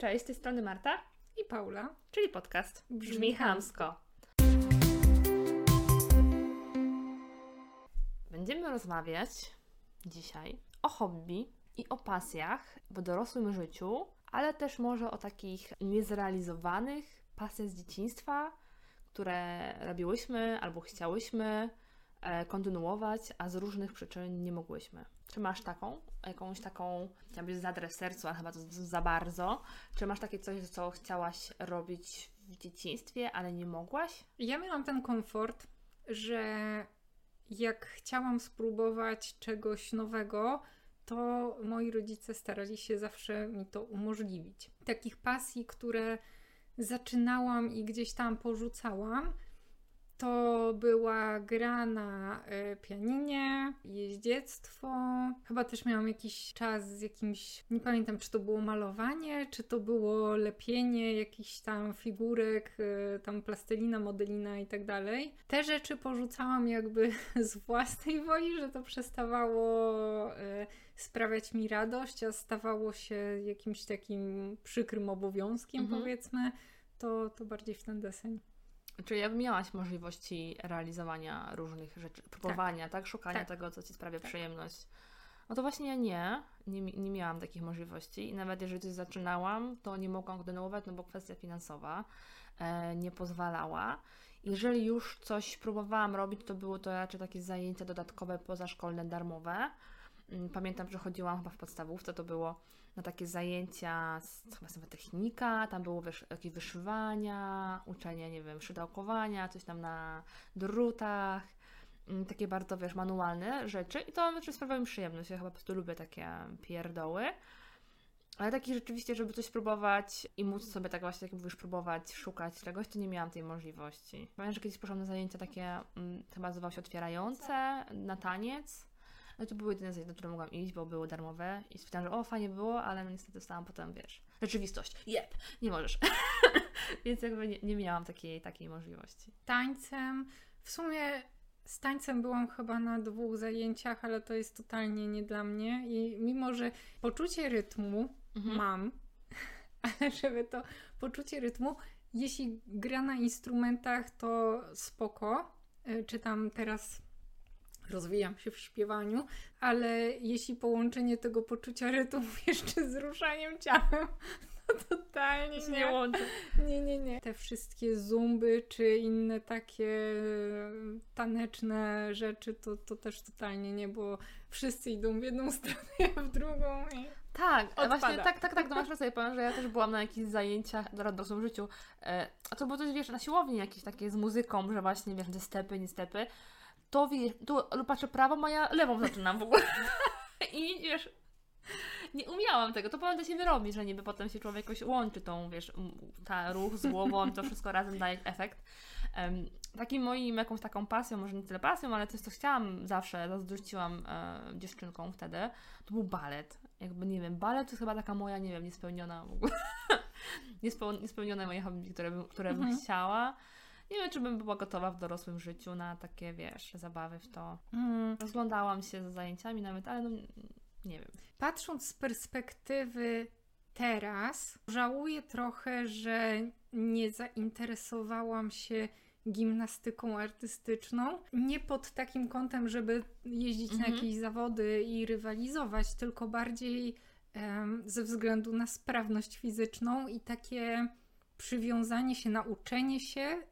Cześć, z tej strony Marta, I Paula. czyli podcast Brzmi Brzmi Chamsko. Będziemy rozmawiać dzisiaj o hobby i o pasjach w dorosłym życiu, ale też może o takich niezrealizowanych pasjach z dzieciństwa, które robiłyśmy albo chciałyśmy e, kontynuować, a z różnych przyczyn nie mogłyśmy. Czy masz taką, jakąś taką, chciałabyś zadrę sercu, ale chyba to za bardzo. Czy masz takie coś, co chciałaś robić w dzieciństwie, ale nie mogłaś? Ja miałam ten komfort, że jak chciałam spróbować czegoś nowego, to moi rodzice starali się zawsze mi to umożliwić. Takich pasji, które zaczynałam i gdzieś tam porzucałam, to była gra na e, pianinie, jeździectwo. Chyba też miałam jakiś czas z jakimś, nie pamiętam czy to było malowanie, czy to było lepienie jakichś tam figurek, e, tam plastelina, modelina i tak dalej. Te rzeczy porzucałam jakby z własnej woli, że to przestawało e, sprawiać mi radość, a stawało się jakimś takim przykrym obowiązkiem, Mhm. powiedzmy. To, to bardziej w ten deseń. Czy jak miałaś możliwości realizowania różnych rzeczy, próbowania, tak? Szukania Tak. tego, co ci sprawia Tak. przyjemność. No to właśnie ja nie, nie, nie miałam takich możliwości i nawet jeżeli coś zaczynałam, to nie mogłam kontynuować, no bo kwestia finansowa e, nie pozwalała. Jeżeli już coś próbowałam robić, to były to raczej takie zajęcia dodatkowe, pozaszkolne, darmowe. Mm, Pamiętam, że chodziłam chyba w podstawówce, to było na takie zajęcia, z, chyba sama technika, tam było wysz, jakieś wyszywania, uczenie, nie wiem, szydełkowania, coś tam na drutach, mm, takie bardzo, wiesz, manualne rzeczy i to znaczy sprawiało mi przyjemność, ja chyba po prostu lubię takie pierdoły. Ale taki rzeczywiście, żeby coś próbować i móc sobie tak właśnie, jak mówisz, próbować, szukać czegoś, to nie miałam tej możliwości. Pamiętam, że kiedyś poszłam na zajęcia takie, mm, chyba nazywało się otwierające, na taniec. No to były jedyne zajęcia, na które mogłam iść, bo były darmowe i stwierdziłam, że o, fajnie było, ale niestety dostałam potem, wiesz, rzeczywistość. Jep, nie możesz. Więc jakby nie, nie miałam takiej, takiej możliwości. tańcem. W sumie z tańcem byłam chyba na dwóch zajęciach, ale to jest totalnie nie dla mnie. I mimo, że poczucie rytmu Mhm. mam, ale żeby to poczucie rytmu, jeśli gra na instrumentach, to spoko. Y, Czy tam teraz rozwijam się w śpiewaniu, ale jeśli połączenie tego poczucia rytmu jeszcze z ruszaniem ciałem, to totalnie nie. nie łączy. Nie, nie, nie. Te wszystkie zumby czy inne takie e, taneczne rzeczy, to, to też totalnie nie, bo wszyscy idą w jedną stronę, w drugą. I... Tak, Odpada. właśnie tak, tak, tak, to masz rację. Powiem, że ja też byłam na jakichś zajęciach w dorosłym życiu. E, a to było coś, wiesz, na siłowni jakieś takie z muzyką, że właśnie, wiesz, te stepy, nie stepy. To wiesz, tu patrzę prawą, a ja lewą zaczynam w ogóle. I wiesz, nie umiałam tego. To powiem, to się wyrobi, że niby potem się człowiek jakoś łączy tą, wiesz, ta ruch z głową, to wszystko razem daje efekt. Em, takim moim jakąś taką pasją, może nie tyle pasją, ale coś, co chciałam zawsze, zazdrościłam e, dziewczynką wtedy, to był balet. Jakby, nie wiem, balet to jest chyba taka moja, nie wiem, niespełniona w ogóle, niespeł, niespełnione moje hobby, które bym, które bym Mhm. chciała. Nie wiem, czy bym była gotowa w dorosłym życiu na takie, wiesz, zabawy w to. Mm. Rozglądałam się za zajęciami nawet, ale no, nie wiem. Patrząc z perspektywy teraz, żałuję trochę, że nie zainteresowałam się gimnastyką artystyczną. Nie pod takim kątem, żeby jeździć na Mhm. jakieś zawody i rywalizować, tylko bardziej ze względu na sprawność fizyczną i takie przywiązanie się, nauczenie się e,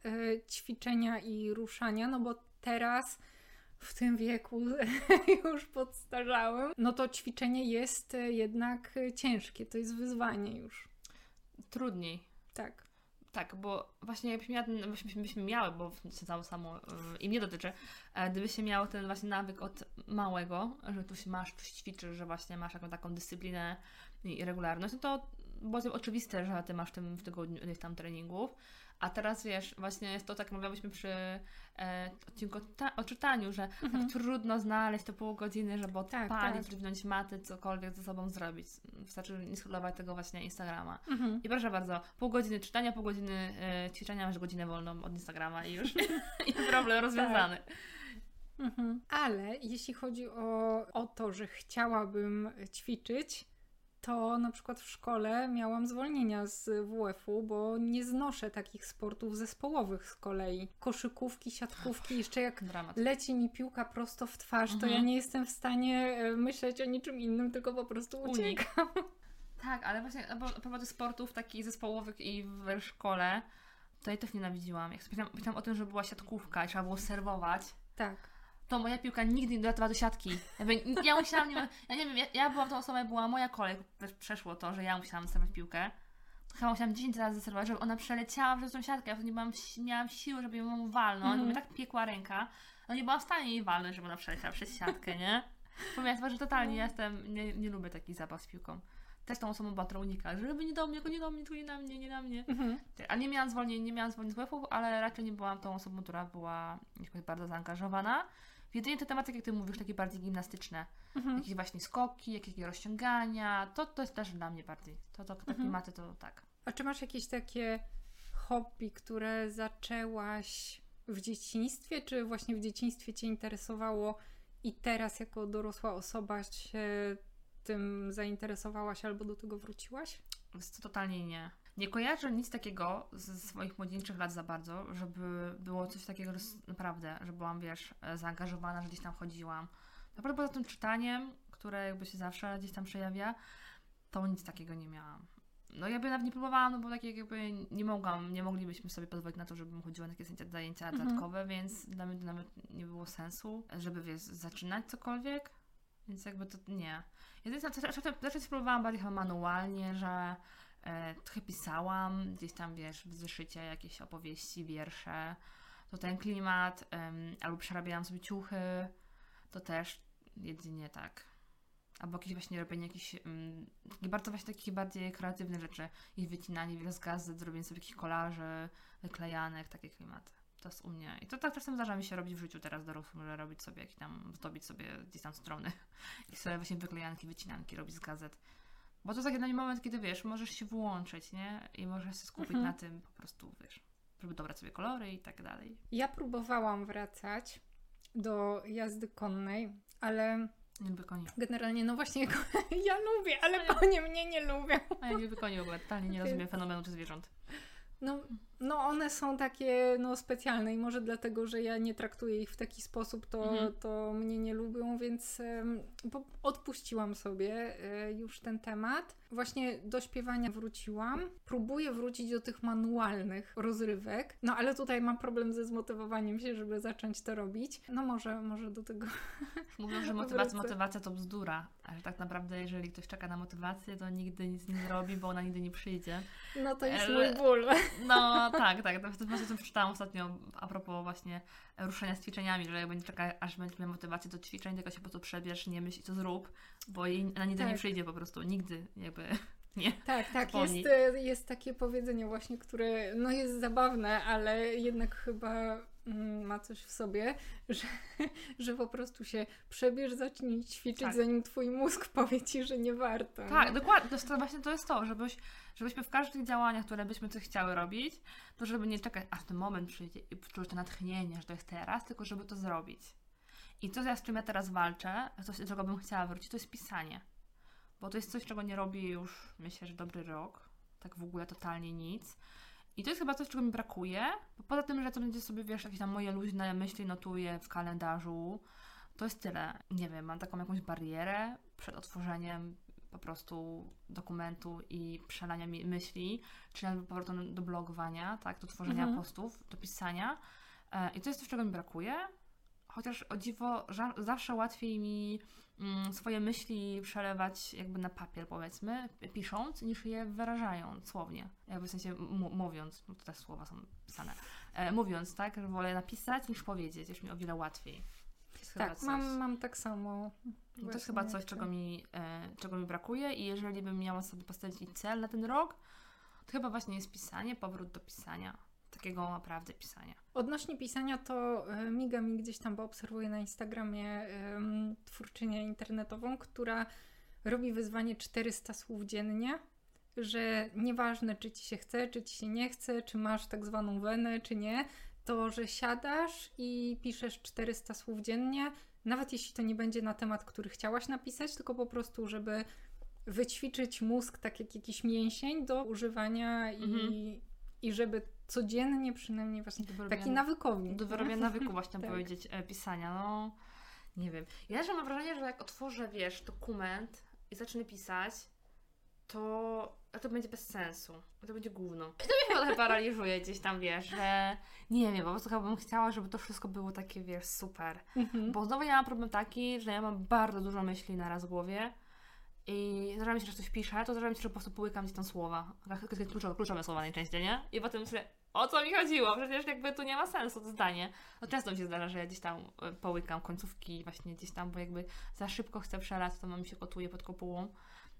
ćwiczenia i ruszania, no bo teraz w tym wieku już podstarzałym, no to ćwiczenie jest e, jednak e, ciężkie, to jest wyzwanie już. Trudniej. Tak. Tak, bo właśnie jakbyśmy, miała ten, byśmy, miały, bo się samo, samo y, i mnie dotyczy, e, gdybyście miały ten właśnie nawyk od małego, że tu się masz, tu się ćwiczysz, że właśnie masz jakąś taką dyscyplinę i regularność, no to było to oczywiste, że ty masz w tym w tygodniu ileś tam treningów, a teraz wiesz, właśnie jest to tak, mówiłyśmy przy e, odcinku ta, o czytaniu, że Mhm. tak trudno znaleźć te pół godziny, żeby Tak, odpalić, tak. maty, cokolwiek ze sobą zrobić. Wystarczy nie scrollować tego właśnie Instagrama. Mhm. I proszę bardzo, pół godziny czytania, pół godziny e, ćwiczenia, masz godzinę wolną od Instagrama i już i problem rozwiązany. Mhm. Ale jeśli chodzi o, o to, że chciałabym ćwiczyć, to na przykład w szkole miałam zwolnienia z WF-u, bo nie znoszę takich sportów zespołowych z kolei. Koszykówki, siatkówki, jeszcze jak Dramat. leci mi piłka prosto w twarz, to Mhm. ja nie jestem w stanie e, myśleć o niczym innym, tylko po prostu Unik. uciekam. Tak, ale właśnie a propos- a propos sportów takich zespołowych i w szkole, to ja też nienawidziłam. Jak sobie myślałam, myślałam o tym, że była siatkówka i trzeba było serwować, Tak. To moja piłka nigdy nie dolatowała do siatki. Jakby, ja musiałam, nie, ja nie wiem, ja, ja byłam tą osobą, była moja kolej, też przeszło to, że ja musiałam serwować piłkę. Chyba musiałam 10 razy zaserwować, żeby ona przeleciała przez tą siatkę. Ja wtedy nie byłam, miałam siły, żeby ją walnąć, bo mnie tak piekła ręka. No nie byłam w stanie jej walnąć, żeby ona przeleciała przez siatkę, nie? Pomimo, że totalnie ja jestem, nie, nie lubię takich zabaw z piłką. Też tą osobą unika, żeby nie do mnie, tylko nie do mnie, tylko nie na mnie, nie na mnie. Mhm. Ale nie miałam zwolnień, nie miałam zwolnień z WF-ów, ale raczej nie byłam tą osobą, która była jakoś bardzo zaangażowana. Jedynie te tematy, jak ty mówisz, takie bardziej gimnastyczne. Mhm. Jakieś właśnie skoki, jakieś rozciągania, to, to jest też dla mnie bardziej. To, to, te Mhm. to tak. A czy masz jakieś takie hobby, które zaczęłaś w dzieciństwie, czy właśnie w dzieciństwie Cię interesowało i teraz jako dorosła osoba się tym zainteresowałaś albo do tego wróciłaś? Więc totalnie nie. Nie kojarzę nic takiego ze swoich młodzieńczych lat za bardzo, żeby było coś takiego, że naprawdę, że byłam, wiesz, e, zaangażowana, że gdzieś tam chodziłam. Naprawdę poza tym czytaniem, które jakby się zawsze gdzieś tam przejawia, to nic takiego nie miałam. No ja by nawet nie próbowałam, no bo tak jakby nie mogłam, nie moglibyśmy sobie pozwolić na to, żebym chodziła na jakieś zajęcia Mhm. dodatkowe, więc dla mnie to nawet nie było sensu, żeby wiesz, zaczynać cokolwiek. Więc jakby to nie. Jedynie co- zawsze, zawsze spróbowałam bardziej chyba manualnie, że trochę pisałam, gdzieś tam wiesz, w zeszycie jakieś opowieści, wiersze. To ten klimat, albo przerabiałam sobie ciuchy, to też jedynie tak. Albo jakieś właśnie robienie jakichś bardzo właśnie takich bardziej kreatywnych rzeczy. Ich wycinanie z gazet, zrobienie sobie jakichś kolaży, wyklejanek, takie klimaty. To jest u mnie. I to tak czasem zdarza mi się robić w życiu teraz dorosłym, że robić sobie jakieś tam, zdobić sobie gdzieś tam strony i sobie właśnie wyklejanki, wycinanki robić z gazet. Bo to jest taki moment, kiedy wiesz, możesz się włączyć, nie? I możesz się skupić Mhm. na tym po prostu, wiesz, żeby dobrać sobie kolory i tak dalej. Ja próbowałam wracać do jazdy konnej, ale Nie lubię koni. generalnie, no właśnie, ja lubię, ale ja- konie mnie nie lubią. A ja nie lubię koni w ogóle, totalnie nie rozumiem fenomenu tych zwierząt. No, no one są takie no, specjalne i może dlatego, że ja nie traktuję ich w taki sposób, to, Mhm. to mnie nie lubią, więc po, odpuściłam sobie e, już ten temat. Właśnie do śpiewania wróciłam. Próbuję wrócić do tych manualnych rozrywek, no ale tutaj mam problem ze zmotywowaniem się, żeby zacząć to robić. No może, może do tego Mówią, że motywacja, motywacja to bzdura, a że tak naprawdę jeżeli ktoś czeka na motywację, to nigdy nic nie zrobi, bo ona nigdy nie przyjdzie. No to jest Ale- mój ból. No tak, tak. To właśnie to przeczytałam ostatnio a propos właśnie ruszenia z ćwiczeniami, że jakby nie czeka, aż będziesz miał motywację do ćwiczeń, tylko się po prostu przebierz, nie myśl i to zrób, bo jej nigdy nie Tak. przyjdzie po prostu, nigdy jakby nie. Tak, tak. Jest, e, jest takie powiedzenie właśnie, które no jest zabawne, ale jednak chyba ma coś w sobie, że, że po prostu się przebierz, zacznij ćwiczyć, Tak. zanim twój mózg powie ci, że nie warto. Tak, no. dokładnie. To, to właśnie to jest to, żebyś, żebyśmy w każdych działaniach, które byśmy coś chciały robić, to żeby nie czekać, aż ten moment przyjdzie i czuć to natchnienie, że to jest teraz, tylko żeby to zrobić. I to, z czym ja teraz walczę, coś, do czego bym chciała wrócić, to jest pisanie. Bo to jest coś, czego nie robię już, myślę, że dobry rok. Tak w ogóle totalnie nic. I to jest chyba coś, czego mi brakuje. Bo poza tym, że to będzie sobie, wiesz, jakieś tam moje luźne myśli notuję w kalendarzu, to jest tyle. Nie wiem, mam taką jakąś barierę przed otworzeniem po prostu dokumentu i przelania myśli, czy nawet powrotem do blogowania, tak, do tworzenia Mhm. postów, do pisania. E, I to jest coś, czego mi brakuje. Chociaż o dziwo, zawsze łatwiej mi swoje myśli przelewać jakby na papier, powiedzmy, pisząc, niż je wyrażając słownie. Jakby w sensie mówiąc, no to te słowa są pisane. E, mówiąc, tak, że wolę napisać niż powiedzieć, jest mi o wiele łatwiej. Tak, mam, mam tak samo. No to jest chyba coś, czego mi, e, czego mi brakuje i jeżeli bym miała sobie postawić i cel na ten rok, to chyba właśnie jest pisanie, powrót do pisania. Takiego naprawdę pisania. Odnośnie pisania, to e, miga mi gdzieś tam, bo obserwuję na Instagramie em, twórczynię internetową, która robi wyzwanie 400 słów dziennie, że nieważne, czy ci się chce, czy ci się nie chce, czy masz tak zwaną wenę, czy nie, to że siadasz i piszesz 400 słów dziennie, nawet jeśli to nie będzie na temat, który chciałaś napisać, tylko po prostu, żeby wyćwiczyć mózg tak jak jakiś mięsień do używania Mhm. i żeby codziennie przynajmniej właśnie Do taki nawykownik. Do wyrobienia nawyku właśnie Tak. powiedzieć e, pisania, no nie wiem. Ja też mam wrażenie, że jak otworzę, wiesz, dokument i zacznę pisać, to to będzie bez sensu. To będzie gówno. I to mnie trochę paraliżuje gdzieś tam, wiesz, że nie wiem, po prostu chyba bym chciała, żeby to wszystko było takie, wiesz, super. Mhm. Bo znowu ja mam problem taki, że ja mam bardzo dużo myśli na raz w głowie i zdarza się, że coś piszę, to zdarza się, że po prostu połykam gdzieś tam słowa. Kluczowe, kluczowe słowa najczęściej, nie? I potem myślę, o co mi chodziło? Przecież jakby tu nie ma sensu to zdanie. No często mi się zdarza, że ja gdzieś tam e, połykam końcówki właśnie gdzieś tam, bo jakby za szybko chcę przelać, to mam się kotuje pod kopułą.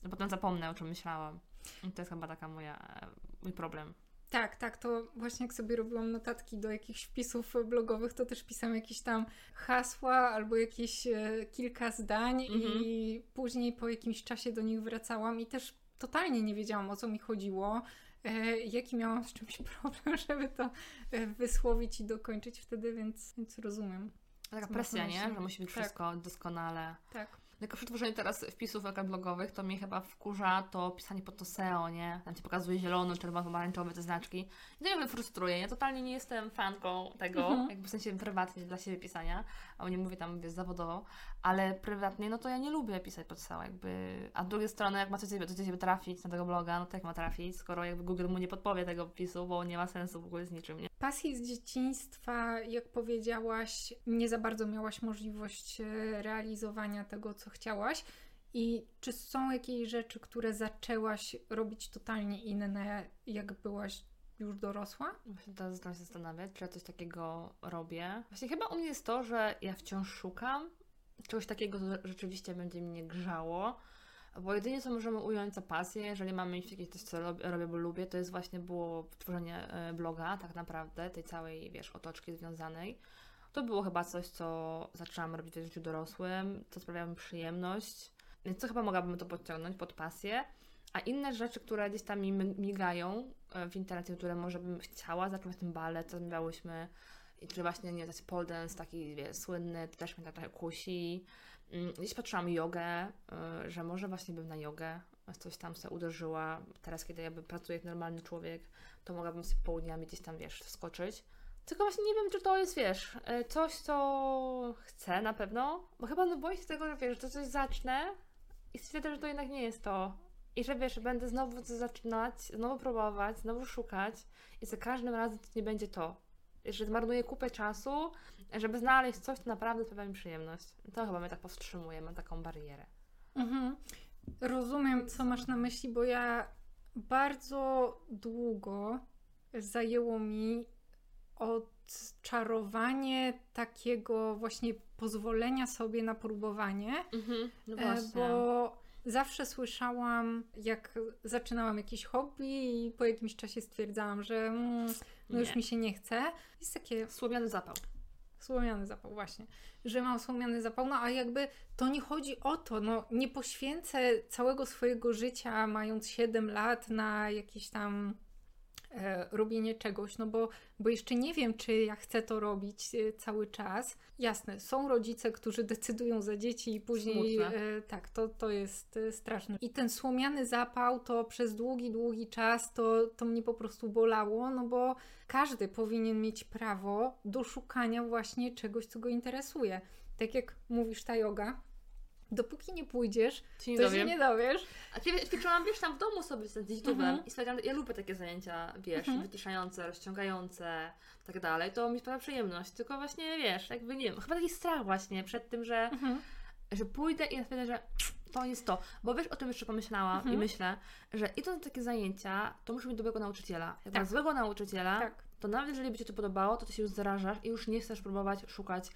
A potem zapomnę, o czym myślałam. I to jest chyba taka moja, e, mój problem. Tak, tak, to właśnie jak sobie robiłam notatki do jakichś wpisów blogowych, to też pisałam jakieś tam hasła albo jakieś e, kilka zdań Mhm. i później po jakimś czasie do nich wracałam i też totalnie nie wiedziałam o co mi chodziło, e, jaki miałam z czymś problem, żeby to e, wysłowić i dokończyć wtedy, więc, więc rozumiem. Taka presja, nie? Że musi być Tak. wszystko doskonale. Tak. Jako przetworzenie teraz wpisów blogowych, to mnie chyba wkurza to pisanie pod to SEO, nie? Tam ci pokazuje zielono, czerwono, pomarańczowe te znaczki. I to mnie frustruje. Ja totalnie nie jestem fanką tego, Mhm. jakby w sensie prywatnie dla siebie pisania, a nie mówię tam wiesz, zawodowo, ale prywatnie, no to ja nie lubię pisać pod SEO, jakby. A z drugiej strony, jak ma coś do ciebie, ciebie trafić na tego bloga, no to jak ma trafić, skoro jakby Google mu nie podpowie tego wpisu, bo nie ma sensu w ogóle z niczym, nie? Pasji z dzieciństwa, jak powiedziałaś, nie za bardzo miałaś możliwość e, realizowania tego, co chciałaś. I czy są jakieś rzeczy, które zaczęłaś robić totalnie inne, jak byłaś już dorosła? Właśnie teraz zaczynam się zastanawiać, czy ja coś takiego robię. Właśnie chyba u mnie jest to, że ja wciąż szukam czegoś takiego, co rzeczywiście będzie mnie grzało. Bo jedynie co możemy ująć za pasję, jeżeli mamy mieć jakieś coś, co robię, bo lubię, to jest właśnie było tworzenie e, bloga, tak naprawdę, tej całej, wiesz, otoczki związanej. To było chyba coś, co zaczęłam robić w życiu dorosłym, co sprawiało mi przyjemność. Więc to chyba mogłabym to podciągnąć pod pasję. A inne rzeczy, które gdzieś tam mi migają e, w internecie, które może bym chciała, zacząć ten balet, co rozmawiałyśmy, i czy właśnie, nie wiem, pole dance, taki wie, słynny, też mnie tak kusi. Mm, Gdzieś patrzyłam jogę, y, że może właśnie bym na jogę coś tam sobie uderzyła. Teraz, kiedy jakby pracuję jak normalny człowiek, to mogłabym sobie południami gdzieś tam, wiesz, skoczyć. Tylko właśnie nie wiem, czy to jest, wiesz, y, coś, co chcę na pewno, bo chyba no boję się tego, że wiesz, że coś zacznę i stwierdzę, że to jednak nie jest to. I że wiesz, będę znowu zaczynać, znowu próbować, znowu szukać i za każdym razem to nie będzie to. Że zmarnuję kupę czasu, żeby znaleźć coś, co naprawdę sprawia mi przyjemność. To chyba mnie tak powstrzymuje, mam taką barierę. Mhm. Rozumiem, co masz na myśli, bo ja bardzo długo zajęło mi odczarowanie takiego właśnie pozwolenia sobie na próbowanie, Mhm, no e, bo zawsze słyszałam, jak zaczynałam jakieś hobby i po jakimś czasie stwierdzałam, że mm, no już mi się nie chce. Jest takie Słomiany zapał. Słomiany zapał, właśnie. Że mam słomiany zapał, no a jakby to nie chodzi o to, no nie poświęcę całego swojego życia, mając 7 lat, na jakieś tam robienie czegoś, no bo, bo jeszcze nie wiem, czy ja chcę to robić e, cały czas. Jasne, są rodzice, którzy decydują za dzieci i później Smutne. e, tak, to, to jest e, straszne. I ten słomiany zapał to przez długi, długi czas to, to mnie po prostu bolało, no bo każdy powinien mieć prawo do szukania właśnie czegoś, co go interesuje. Tak jak mówisz, ta yoga, dopóki nie pójdziesz, nie to się dowiem. nie dowiesz. A kiedy ćwiczyłam, wiesz, tam w domu sobie z YouTube'em Mhm. i że ja lubię takie zajęcia, wiesz, Mhm. wyciszające, rozciągające, tak dalej, to mi sprawia przyjemność, tylko właśnie, wiesz, jakby nie wiem, chyba taki strach właśnie przed tym, że, Mhm. że pójdę i stwierdzę, że to jest to, bo wiesz, o tym jeszcze pomyślałam Mhm. i myślę, że idąc na takie zajęcia, to muszę mieć dobrego nauczyciela. Jak Tak. złego nauczyciela, Tak. to nawet jeżeli by Ci to podobało, to Ty się już zarażasz i już nie chcesz próbować szukać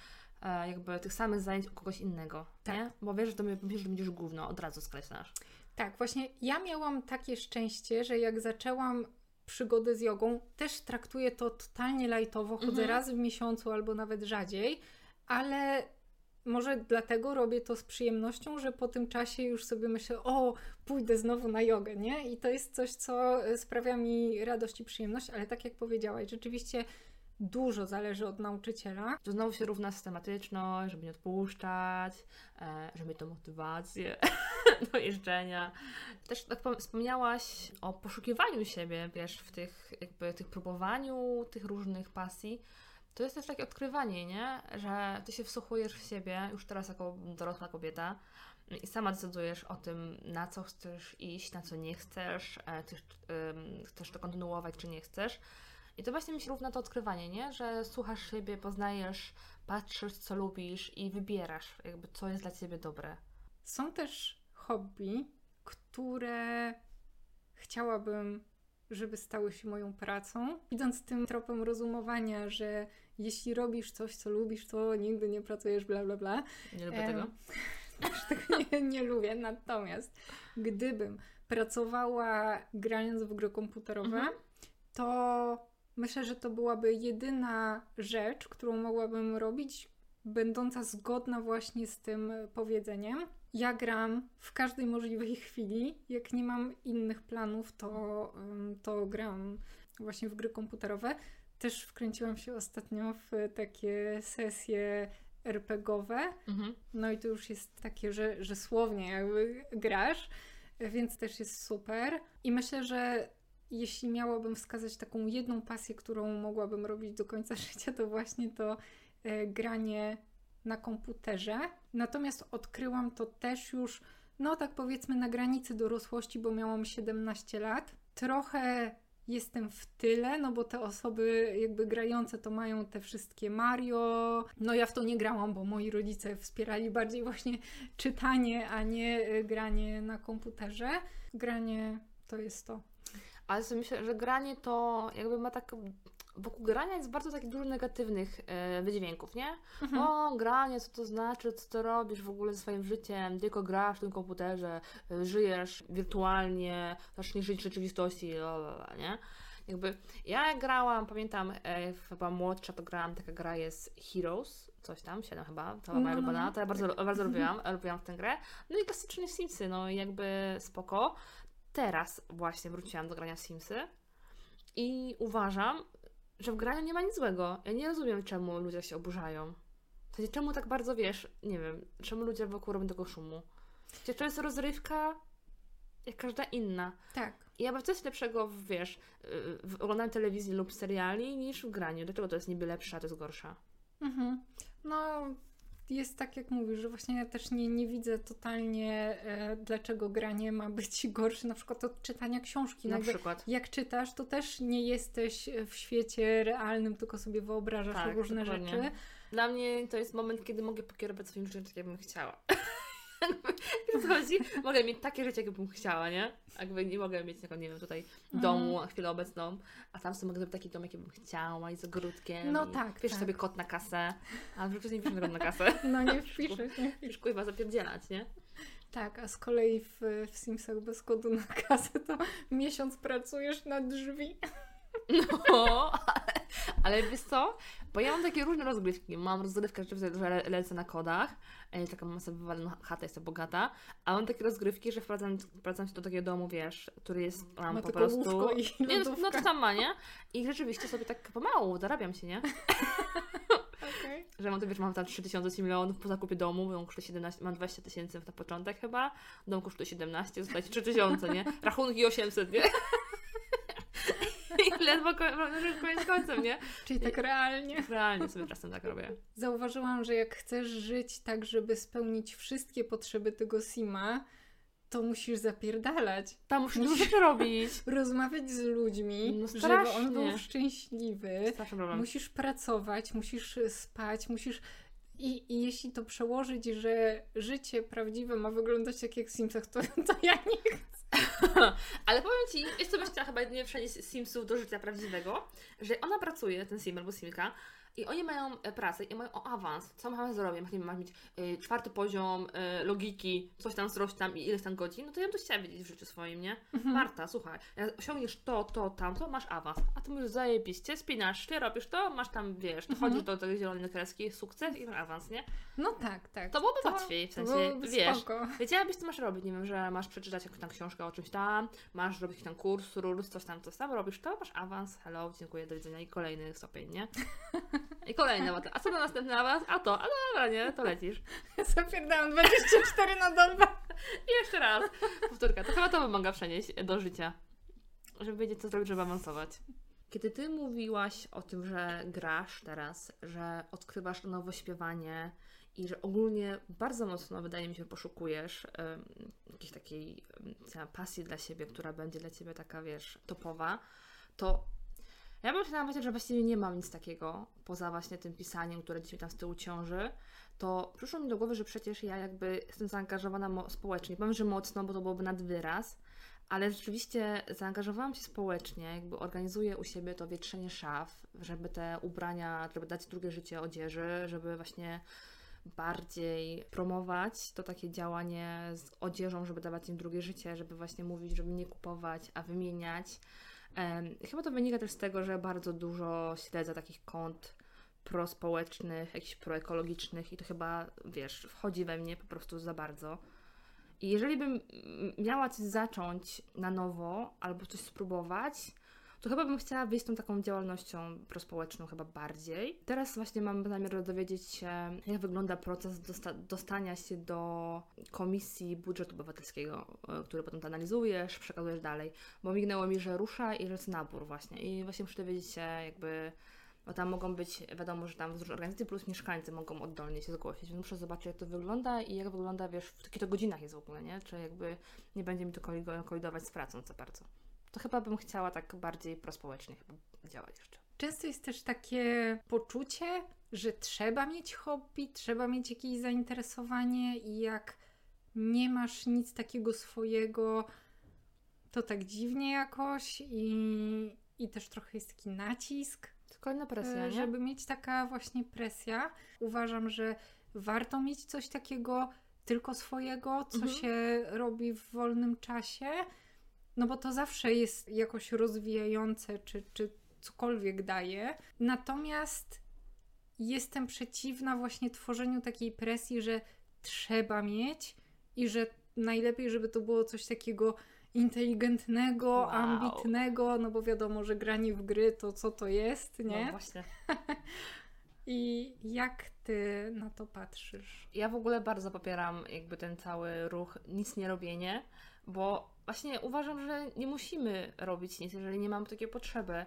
jakby tych samych zajęć u kogoś innego, Tak. nie? Bo wiesz, że to, myślisz, że będziesz gówno, od razu skreślasz. Tak, właśnie ja miałam takie szczęście, że jak zaczęłam przygodę z jogą, też traktuję to totalnie lajtowo, chodzę Mhm. raz w miesiącu albo nawet rzadziej, ale może dlatego robię to z przyjemnością, że po tym czasie już sobie myślę, o, pójdę znowu na jogę, nie? I to jest coś, co e, sprawia mi radość i przyjemność, ale tak jak powiedziałaś, rzeczywiście dużo zależy od nauczyciela. To znowu się równa systematyczność, żeby nie odpuszczać, e, żeby mieć tą motywację do jeżdżenia. Też tak wspomniałaś o poszukiwaniu siebie, wiesz, w tych, jakby tych próbowaniu tych różnych pasji. To jest też takie odkrywanie, nie? Że ty się wsłuchujesz w siebie, już teraz jako dorosła kobieta, i sama decydujesz o tym, na co chcesz iść, na co nie chcesz, e, ym, chcesz to kontynuować, czy nie chcesz. I to właśnie mi się równa to odkrywanie, nie? Że słuchasz siebie, poznajesz, patrzysz, co lubisz i wybierasz, jakby co jest dla ciebie dobre. Są też hobby, które chciałabym, żeby stały się moją pracą. Idąc tym tropem rozumowania, że jeśli robisz coś, co lubisz, to nigdy nie pracujesz, bla, bla, bla. Nie lubię tego. Też tego nie, nie lubię. Natomiast gdybym pracowała grając w gry komputerowe, Mhm. to myślę, że to byłaby jedyna rzecz, którą mogłabym robić, będąca zgodna właśnie z tym powiedzeniem. Ja gram w każdej możliwej chwili. Jak nie mam innych planów, to, to gram właśnie w gry komputerowe. Też wkręciłam się ostatnio w takie sesje RPGowe. Mhm. No i to już jest takie, że, że słownie jakby grasz, więc też jest super. I myślę, że jeśli miałabym wskazać taką jedną pasję, którą mogłabym robić do końca życia, to właśnie to e, granie na komputerze. Natomiast odkryłam to też już, no tak powiedzmy, na granicy dorosłości, bo miałam 17 lat. Trochę jestem w tyle, no bo te osoby jakby grające to mają te wszystkie Mario. No ja w to nie grałam, bo moi rodzice wspierali bardziej właśnie czytanie, a nie y, granie na komputerze. Granie to jest to. Ale sobie myślę, że granie to jakby ma tak. Wokół grania jest bardzo takich dużo negatywnych e, wydźwięków, nie? Mhm. O, granie, co to znaczy, co to robisz w ogóle ze swoim życiem, tylko grasz w tym komputerze, y, żyjesz wirtualnie, zaczniesz żyć w rzeczywistości, bla, nie? Jakby ja grałam, pamiętam, e, byłam młodsza, to grałam, taka gra jest Heroes, coś tam, 7 chyba, to była moja No, no, ulubiona, no. to ja bardzo, bardzo lubiłam, lubiłam tę grę. No i klasycznie Simsy, no i jakby spoko. Teraz właśnie wróciłam do grania w Simsy i uważam, że w graniu nie ma nic złego. Ja nie rozumiem, czemu ludzie się oburzają. W sensie, czemu tak bardzo, wiesz, nie wiem, czemu ludzie wokół robią tego szumu. Przecież to jest rozrywka jak każda inna. Tak. I ja bym coś lepszego, w, wiesz, w oglądaniu telewizji lub seriali niż w graniu. Dlaczego to jest niby lepsze, a to jest gorsza? Mhm. No, jest tak jak mówisz, że właśnie ja też nie, nie widzę totalnie, e, dlaczego granie ma być gorsze, na przykład od czytania książki. Na Jakby przykład. jak czytasz, to też nie jesteś w świecie realnym, tylko sobie wyobrażasz Tak, różne dokładnie. rzeczy. Dla mnie to jest moment, kiedy mogę pokierować swoim życiem tak, jakbym chciała. Chodzi? Mogę mieć takie życie, jakbym chciała, nie? Jakby nie mogę mieć, taką, nie wiem, tutaj Mhm. domu na chwilę obecną, a tam sobie mogę zrobić taki dom, jaki bym chciała i z ogródkiem. No i tak, Pisz tak. sobie kot na kasę, a w życiu nie piszę kot na kasę. No nie wpiszesz, nie Już kurwa zapierdzielać, nie? Tak, a z kolei w, w Simsach bez kodu na kasę to miesiąc pracujesz na drzwi. No, ale, wiesz co? Bo ja mam takie różne rozgrywki. Mam rozgrywkę, że że le- lecę na kodach, e, taką mam sobie wywaloną chatę, jestem bogata, a mam takie rozgrywki, że wprowadzam, wprowadzam się do takiego domu, wiesz, który jest mam Ma po prostu... i Nie, no, no to tam ma, nie? I rzeczywiście sobie tak pomału zarabiam się, nie? Okej. Że mam to, wiesz, mam tam 3000 milionów po zakupie domu, dom kosztuje 17, mam 20 tysięcy na początek chyba, dom kosztuje 17, zostaje 3000, nie? Rachunki 800, nie? I ledwo ko- koniec końcem, nie? Czyli tak realnie. Realnie sobie czasem tak robię. Zauważyłam, że jak chcesz żyć tak, żeby spełnić wszystkie potrzeby tego Sima, to musisz zapierdalać. Tam muszę dużo rzeczy robić. Rozmawiać z ludźmi, No żeby on był szczęśliwy. Straszny problem. Musisz pracować, musisz spać, musisz. I, I jeśli to przełożyć, że życie prawdziwe ma wyglądać tak jak w Simsach, to, to ja nie chcę. Ale powiem Ci, jest to myślę chyba jedynie przenieść Simsów do życia prawdziwego, że ona pracuje, ten Sim albo Simka, i oni mają e, pracę i mają o awans. Co mamy zrobić? Nie masz mieć y, czwarty poziom y, logiki, coś tam, coś tam i ileś tam godzin, no to ja bym to chciała wiedzieć w życiu swoim, nie? Mhm. Marta, słuchaj, jak osiągniesz to, to, tamto, masz awans, a ty mówisz zajebiście, spinasz się, robisz to, masz tam, wiesz, Mhm. chodzisz do tej zielonej kreski, sukces i masz awans, nie? No tak, tak. To byłoby To- łatwiej, w sensie, wiesz, spoko. wiedziałabyś, co masz robić, nie wiem, że masz przeczytać jakąś tam książkę o czymś tam, masz robić ten kurs, rurs, coś tam, coś tam, robisz to, masz awans, hello, dziękuję, do widzenia i kolejny stopień, nie? I kolejny, a co na następny awans? A to, a dobra, nie, to lecisz. Zapierdałam 24 na dobę. I jeszcze raz, powtórka, to chyba to wymaga przenieść do życia, żeby wiedzieć, co zrobić, żeby awansować. Kiedy ty mówiłaś o tym, że grasz teraz, że odkrywasz nowo śpiewanie i że ogólnie bardzo mocno, wydaje mi się, poszukujesz um, jakiejś takiej um, pasji dla siebie, która będzie dla ciebie taka, wiesz, topowa, to ja bym chciała powiedzieć, że właściwie nie mam nic takiego, poza właśnie tym pisaniem, które gdzieś mi tam z tyłu ciąży, to przyszło mi do głowy, że przecież ja jakby jestem zaangażowana społecznie. Powiem, że mocno, bo to byłoby nad wyraz, ale rzeczywiście zaangażowałam się społecznie, jakby organizuję u siebie to wietrzenie szaf, żeby te ubrania, żeby dać drugie życie odzieży, żeby właśnie bardziej promować to takie działanie z odzieżą, żeby dawać im drugie życie, żeby właśnie mówić, żeby nie kupować, a wymieniać. Chyba to wynika też z tego, że bardzo dużo śledzę takich kont prospołecznych, jakichś proekologicznych i to chyba, wiesz, wchodzi we mnie po prostu za bardzo. I jeżeli bym miała coś zacząć na nowo albo coś spróbować, to chyba bym chciała wyjść tą taką działalnością prospołeczną chyba bardziej. Teraz właśnie mam zamiar dowiedzieć się, jak wygląda proces dosta dostania się do komisji budżetu obywatelskiego, e, który potem to analizujesz, przekazujesz dalej, bo mignęło mi, że rusza i że jest nabór właśnie i właśnie muszę dowiedzieć się jakby bo tam mogą być, wiadomo, że tam z organizacji plus mieszkańcy mogą oddolnie się zgłosić, więc muszę zobaczyć, jak to wygląda i jak wygląda, wiesz, w jakich to godzinach jest w ogóle, nie? Czy jakby nie będzie mi to kolidować z pracą za bardzo. To chyba bym chciała tak bardziej prospołecznie chyba działać jeszcze. Często jest też takie poczucie, że trzeba mieć hobby, trzeba mieć jakieś zainteresowanie i jak nie masz nic takiego swojego, to tak dziwnie jakoś i, i też trochę jest taki nacisk Kolejna presja, e, nie? Żeby mieć taka właśnie presja. Uważam, że warto mieć coś takiego tylko swojego, co mhm. się robi w wolnym czasie, no bo to zawsze jest jakoś rozwijające, czy, czy cokolwiek daje. Natomiast jestem przeciwna właśnie tworzeniu takiej presji, że trzeba mieć i że najlepiej, żeby to było coś takiego inteligentnego, wow. ambitnego, no bo wiadomo, że granie w gry to co to jest, nie? No właśnie. I jak ty na to patrzysz? Ja w ogóle bardzo popieram jakby ten cały ruch nic nie robienie, bo właśnie uważam, że nie musimy robić nic, jeżeli nie mamy takiej potrzeby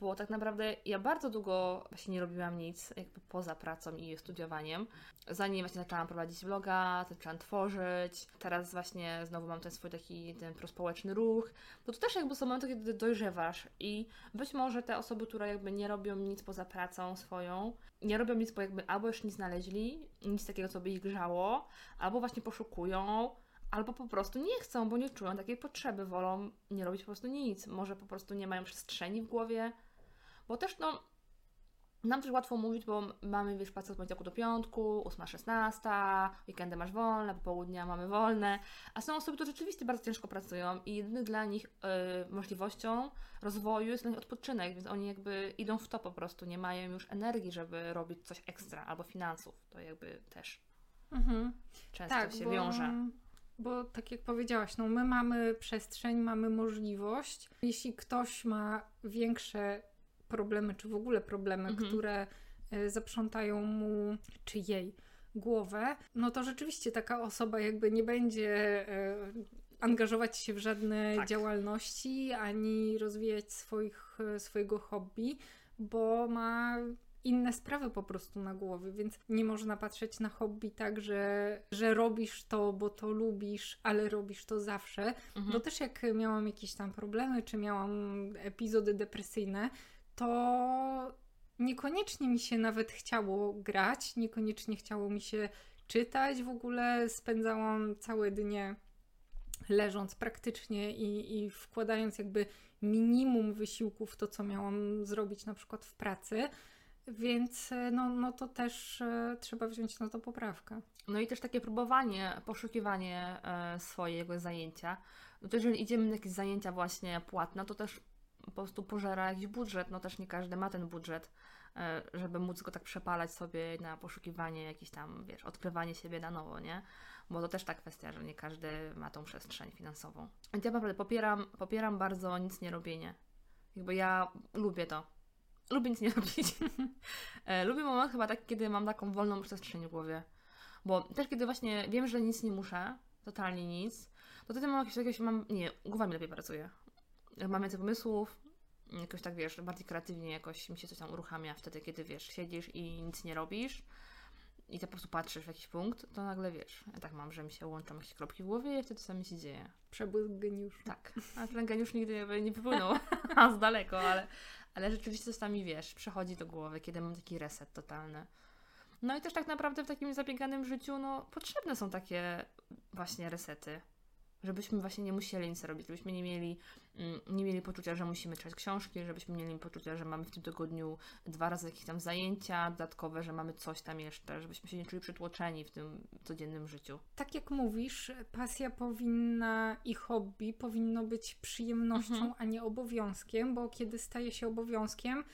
bo tak naprawdę ja bardzo długo właśnie nie robiłam nic jakby poza pracą i studiowaniem. Zanim właśnie zaczęłam prowadzić vloga, zaczęłam tworzyć, teraz właśnie znowu mam ten swój taki ten prospołeczny ruch, bo to też jakby są momenty, kiedy dojrzewasz i być może te osoby, które jakby nie robią nic poza pracą swoją, nie robią nic, bo jakby albo już nie znaleźli, nic takiego, co by ich grzało, albo właśnie poszukują, albo po prostu nie chcą, bo nie czują takiej potrzeby, wolą nie robić po prostu nic. Może po prostu nie mają przestrzeni w głowie, bo też no, nam też łatwo mówić, bo mamy, wiesz, pracę od poniedziałku do piątku, 8-16, weekendy masz wolne, popołudnia mamy wolne, a są osoby, które rzeczywiście bardzo ciężko pracują i jedynym dla nich y, możliwością rozwoju jest dla nich odpoczynek, więc oni jakby idą w to po prostu, nie mają już energii, żeby robić coś ekstra, albo finansów, to jakby też mhm. często tak, się bo, wiąże. Bo tak jak powiedziałaś, no my mamy przestrzeń, mamy możliwość. Jeśli ktoś ma większe problemy, czy w ogóle problemy, mhm. które e, zaprzątają mu czy jej głowę, no to rzeczywiście taka osoba jakby nie będzie e, angażować się w żadne tak. działalności ani rozwijać swoich, e, swojego hobby, bo ma inne sprawy po prostu na głowie, więc nie można patrzeć na hobby tak, że, że robisz to, bo to lubisz, ale robisz to zawsze. Mhm. Bo też jak miałam jakieś tam problemy, czy miałam epizody depresyjne, to niekoniecznie mi się nawet chciało grać, niekoniecznie chciało mi się czytać. W ogóle spędzałam całe dnie leżąc praktycznie i, i wkładając jakby minimum wysiłku w to, co miałam zrobić na przykład w pracy. Więc no, no to też e, trzeba wziąć na to poprawkę. No i też takie próbowanie, poszukiwanie e, swojego zajęcia. No to jeżeli idziemy na jakieś zajęcia właśnie płatne, to też po prostu pożera jakiś budżet, no też nie każdy ma ten budżet, e, żeby móc go tak przepalać sobie na poszukiwanie jakieś tam, wiesz, odkrywanie siebie na nowo, nie? bo to też ta kwestia, że nie każdy ma tą przestrzeń finansową. Więc ja naprawdę popieram, popieram bardzo nic nie robienie. Jakby ja lubię to. Lubię nic nie robić. E, lubię moment chyba tak, kiedy mam taką wolną przestrzeń w głowie. Bo też kiedy właśnie wiem, że nic nie muszę, totalnie nic, to wtedy mam jakieś, jakieś mam, nie, głowa mi lepiej pracuje. Mam więcej pomysłów, jakoś tak wiesz, bardziej kreatywnie jakoś mi się coś tam uruchamia wtedy, kiedy wiesz, siedzisz i nic nie robisz i ty po prostu patrzysz w jakiś punkt, to nagle wiesz, ja tak mam, że mi się łączą jakieś kropki w głowie i wtedy sami się dzieje. Przebłysk geniuszu. Tak, a ten geniusz nigdy nie, nie wypłynął, z daleko, ale, ale rzeczywiście czasami wiesz, przechodzi do głowy, kiedy mam taki reset totalny. No i też tak naprawdę w takim zabieganym życiu, no potrzebne są takie właśnie resety żebyśmy właśnie nie musieli nic robić, żebyśmy nie mieli, mm, nie mieli poczucia, że musimy czytać książki, żebyśmy nie mieli poczucia, że mamy w tym tygodniu dwa razy jakieś tam zajęcia dodatkowe, że mamy coś tam jeszcze, żebyśmy się nie czuli przytłoczeni w tym codziennym życiu. Tak jak mówisz, pasja powinna i hobby powinno być przyjemnością, mhm. a nie obowiązkiem, bo kiedy staje się obowiązkiem,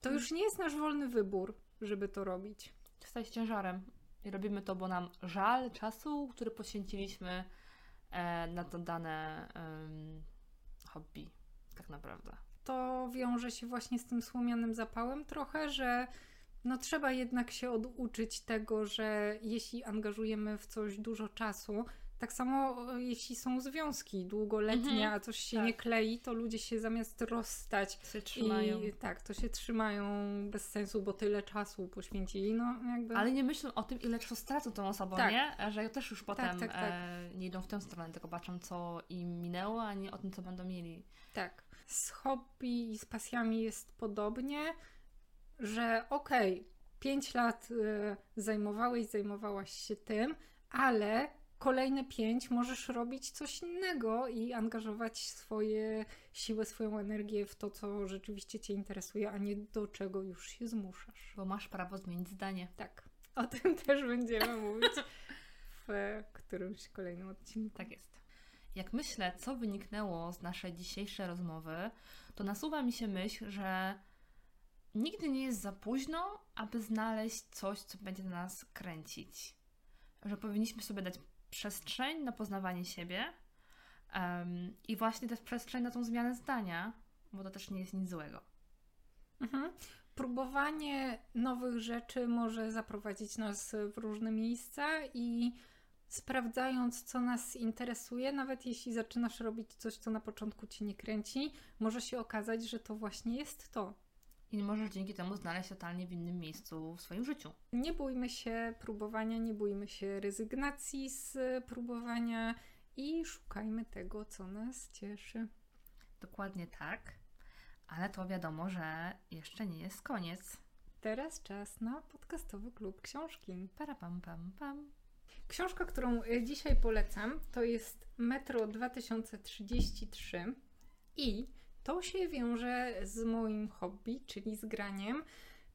to już nie jest nasz wolny wybór, żeby to robić. Staje się ciężarem. I robimy to, bo nam żal czasu, który poświęciliśmy na to dane um, hobby, tak naprawdę. To wiąże się właśnie z tym słomianym zapałem trochę, że no trzeba jednak się oduczyć tego, że jeśli angażujemy w coś dużo czasu, tak samo e, jeśli są związki długoletnie, mhm. a coś się tak. nie klei, to ludzie się zamiast rozstać się trzymają. I, tak, to się trzymają bez sensu, bo tyle czasu poświęcili. No, jakby... Ale nie myślą o tym, ile czasu stracą tą osobą, tak. nie? Że też już tak, potem tak, tak, e, nie idą w tę stronę, tylko patrzą, co im minęło, a nie o tym, co będą mieli. Tak. Z hobby i z pasjami jest podobnie, że okej, okay, pięć lat y, zajmowałeś, zajmowałaś się tym, ale kolejne pięć możesz robić coś innego i angażować swoje siłę, swoją energię w to, co rzeczywiście Cię interesuje, a nie do czego już się zmuszasz. Bo masz prawo zmienić zdanie. Tak. O tym też będziemy mówić w którymś kolejnym odcinku. Tak jest. Jak myślę, co wyniknęło z naszej dzisiejszej rozmowy, to nasuwa mi się myśl, że nigdy nie jest za późno, aby znaleźć coś, co będzie nas kręcić. Że powinniśmy sobie dać przestrzeń na poznawanie siebie um, i właśnie też przestrzeń na tą zmianę zdania, bo to też nie jest nic złego. Mhm. Próbowanie nowych rzeczy może zaprowadzić nas w różne miejsca i sprawdzając, co nas interesuje, nawet jeśli zaczynasz robić coś, co na początku ci nie kręci, może się okazać, że to właśnie jest to. I możesz dzięki temu znaleźć totalnie w innym miejscu w swoim życiu. Nie bójmy się próbowania, nie bójmy się rezygnacji z próbowania i szukajmy tego, co nas cieszy. Dokładnie tak, ale to wiadomo, że jeszcze nie jest koniec. Teraz czas na podcastowy klub książki. Para pam pam pam. Książka, którą e, dzisiaj polecam, to jest Metro 2033 i to się wiąże z moim hobby, czyli z graniem,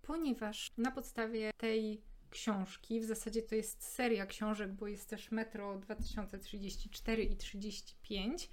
ponieważ na podstawie tej książki, w zasadzie to jest seria książek, bo jest też Metro 2034 i 35,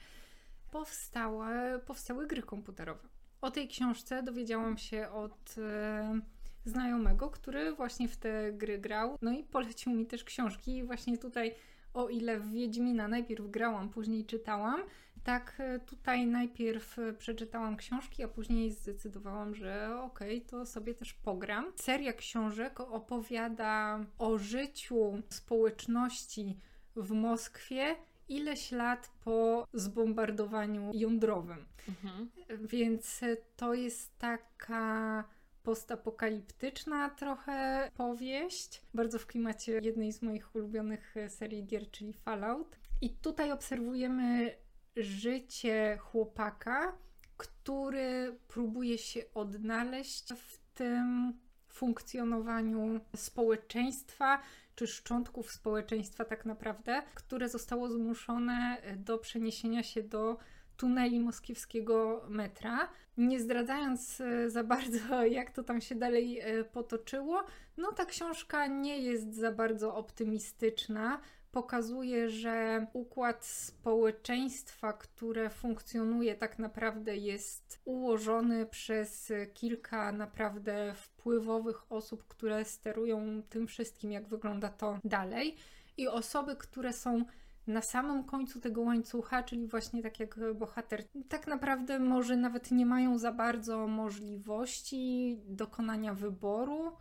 powstałe, powstały gry komputerowe. O tej książce dowiedziałam się od e, znajomego, który właśnie w te gry grał, no i polecił mi też książki. I właśnie tutaj, o ile w Wiedźmina najpierw grałam, później czytałam, tak e, tutaj najpierw e, przeczytałam książki, a później zdecydowałam, że okej, okay, to sobie też pogram. Seria książek opowiada o życiu społeczności w Moskwie ileś lat po zbombardowaniu jądrowym. Mhm. Więc e, to jest taka postapokaliptyczna trochę powieść, bardzo w klimacie jednej z moich ulubionych serii gier, czyli Fallout. I tutaj obserwujemy życie chłopaka, który próbuje się odnaleźć w tym funkcjonowaniu społeczeństwa, czy szczątków społeczeństwa, tak naprawdę, które zostało zmuszone do przeniesienia się do tuneli moskiewskiego metra. Nie zdradzając e, za bardzo, jak to tam się dalej e, potoczyło, no ta książka nie jest za bardzo optymistyczna pokazuje, że układ społeczeństwa, które funkcjonuje, tak naprawdę jest ułożony przez kilka naprawdę wpływowych osób, które sterują tym wszystkim, jak wygląda to dalej. i osoby, które są na samym końcu tego łańcucha, czyli właśnie tak jak bohater, tak naprawdę może nawet nie mają za bardzo możliwości dokonania wyboru,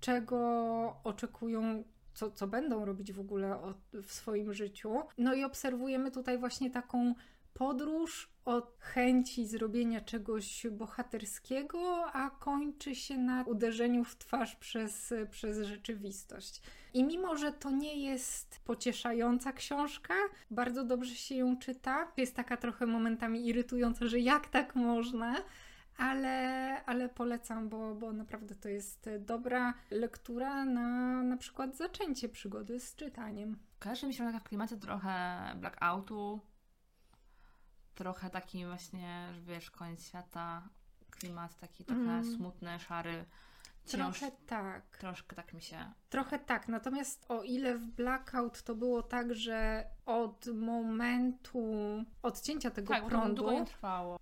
czego oczekują, co, co będą robić w ogóle w swoim życiu. No i obserwujemy tutaj właśnie taką podróż od chęci zrobienia czegoś bohaterskiego, a kończy się na uderzeniu w twarz przez, przez rzeczywistość. I mimo, że to nie jest pocieszająca książka, bardzo dobrze się ją czyta. Jest taka trochę momentami irytująca, że jak tak można, ale, ale polecam, bo, bo naprawdę to jest dobra lektura na na przykład zaczęcie przygody z czytaniem. Kojarzy mi się taka w klimacie trochę blackoutu, trochę taki właśnie, wiesz, koniec świata, klimat taki trochę mm. smutny, szary. Trochę tak. Troszkę tak mi się. Trochę tak. Natomiast o ile w Blackout to było tak, że od momentu odcięcia tego tak, prądu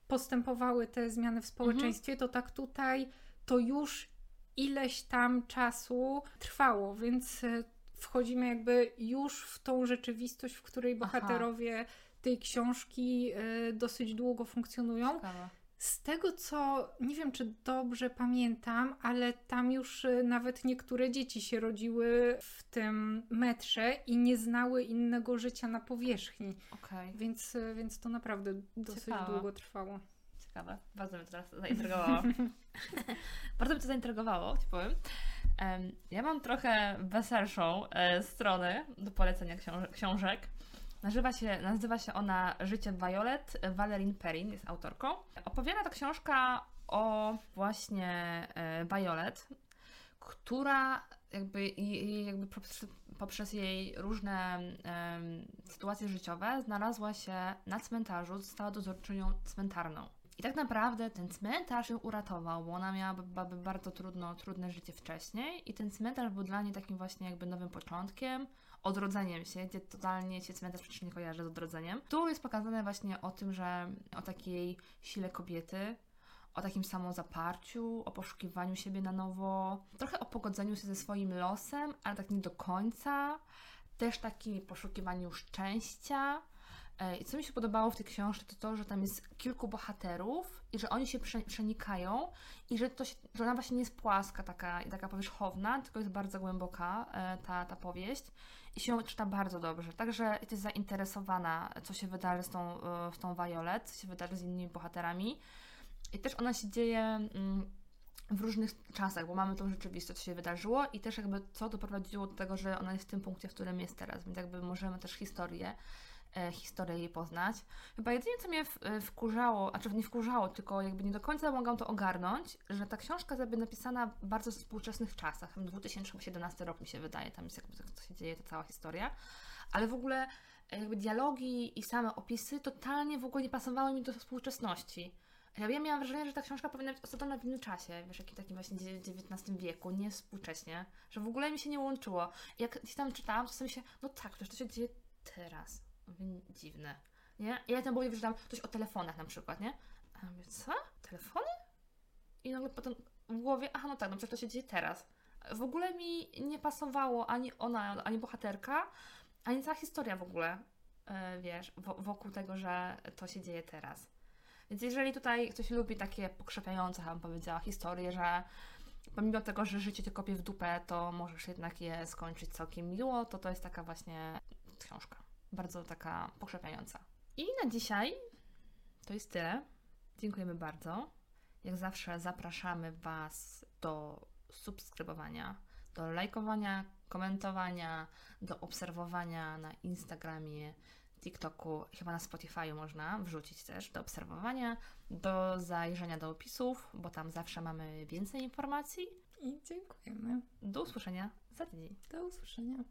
postępowały te zmiany w społeczeństwie, mhm. to tak tutaj to już ileś tam czasu trwało, więc e, wchodzimy jakby już w tą rzeczywistość, w której bohaterowie Aha. tej książki y, dosyć długo funkcjonują. Ciekawe. Z tego co nie wiem, czy dobrze pamiętam, ale tam już y, nawet niektóre dzieci się rodziły w tym metrze i nie znały innego życia na powierzchni. Okay. Więc, y, więc to naprawdę dosyć Ciekawe. długo trwało. Ciekawe, bardzo mnie to teraz zaintrygowało. bardzo mnie to zaintrygowało, ci powiem. Ja mam trochę weselszą e, stronę do polecenia książek. Nazywa się, nazywa się ona Życie Violet. Valerie Perrin jest autorką. Opowiada ta książka o właśnie e, Violet, która jakby, jakby poprzez jej różne sytuacje życiowe znalazła się na cmentarzu, została dozorczynią cmentarną. I tak naprawdę ten cmentarz ją uratował, bo ona miała bardzo trudno, trudne życie wcześniej i ten cmentarz był dla niej takim właśnie jakby nowym początkiem, odrodzeniem się, gdzie totalnie się cmentarz przecież nie kojarzy z odrodzeniem. Tu jest pokazane właśnie o tym, że o takiej sile kobiety, o takim samozaparciu, o poszukiwaniu siebie na nowo, trochę o pogodzeniu się ze swoim losem, ale tak nie do końca, też takim poszukiwaniu szczęścia. E, I co mi się podobało w tej książce, to to, że tam jest kilku bohaterów i że oni się przenikają i że, to się, że ona właśnie nie jest płaska, taka, taka powierzchowna, tylko jest bardzo głęboka e, ta, ta powieść i się czyta bardzo dobrze. Także jesteś zainteresowana, co się wydarzy z tą, z tą Violet, co się wydarzy z innymi bohaterami. I też ona się dzieje mm, w różnych czasach, bo mamy tą rzeczywistość, co się wydarzyło i też jakby co doprowadziło do tego, że ona jest w tym punkcie, w którym jest teraz, więc jakby możemy też historię historię jej poznać. Chyba jedynie, co mnie e, wkurzało, a czy nie wkurzało, tylko jakby nie do końca mogłam to ogarnąć, że ta książka jest napisana w bardzo współczesnych czasach. 2017 rok mi się wydaje, tam jest jakby co się dzieje, ta cała historia. Ale w ogóle e, jakby dialogi i same opisy totalnie w ogóle nie pasowały mi do współczesności. Ja miałam wrażenie, że ta książka powinna być osadzona w innym czasie, wiesz, jakim takim właśnie XIX wieku, nie współcześnie, że w ogóle mi się nie łączyło. Jak gdzieś tam czytałam, to sobie się, no tak, przecież to się dzieje teraz. Dziwne, nie? Ja tam było, że tam coś o telefonach na przykład, nie? A ja mówię, co? Telefony? I nagle potem w głowie, aha, no tak, no przecież to się dzieje teraz. W ogóle mi nie pasowało ani ona, ani bohaterka, ani cała historia w ogóle, yy, wiesz, wokół tego, że to się dzieje teraz. Więc jeżeli tutaj ktoś lubi takie pokrzepiające, bym powiedziała, historie, że pomimo tego, że życie cię kopie w dupę, to możesz jednak je skończyć całkiem miło, to to jest taka właśnie książka bardzo taka pokrzepiająca. I na dzisiaj to jest tyle. Dziękujemy bardzo. Jak zawsze zapraszamy Was do subskrybowania, do lajkowania, komentowania, do obserwowania na Instagramie, TikToku, chyba na Spotify można wrzucić też do obserwowania, do zajrzenia do opisów, bo tam zawsze mamy więcej informacji. I dziękujemy. Do usłyszenia za tydzień. Do usłyszenia.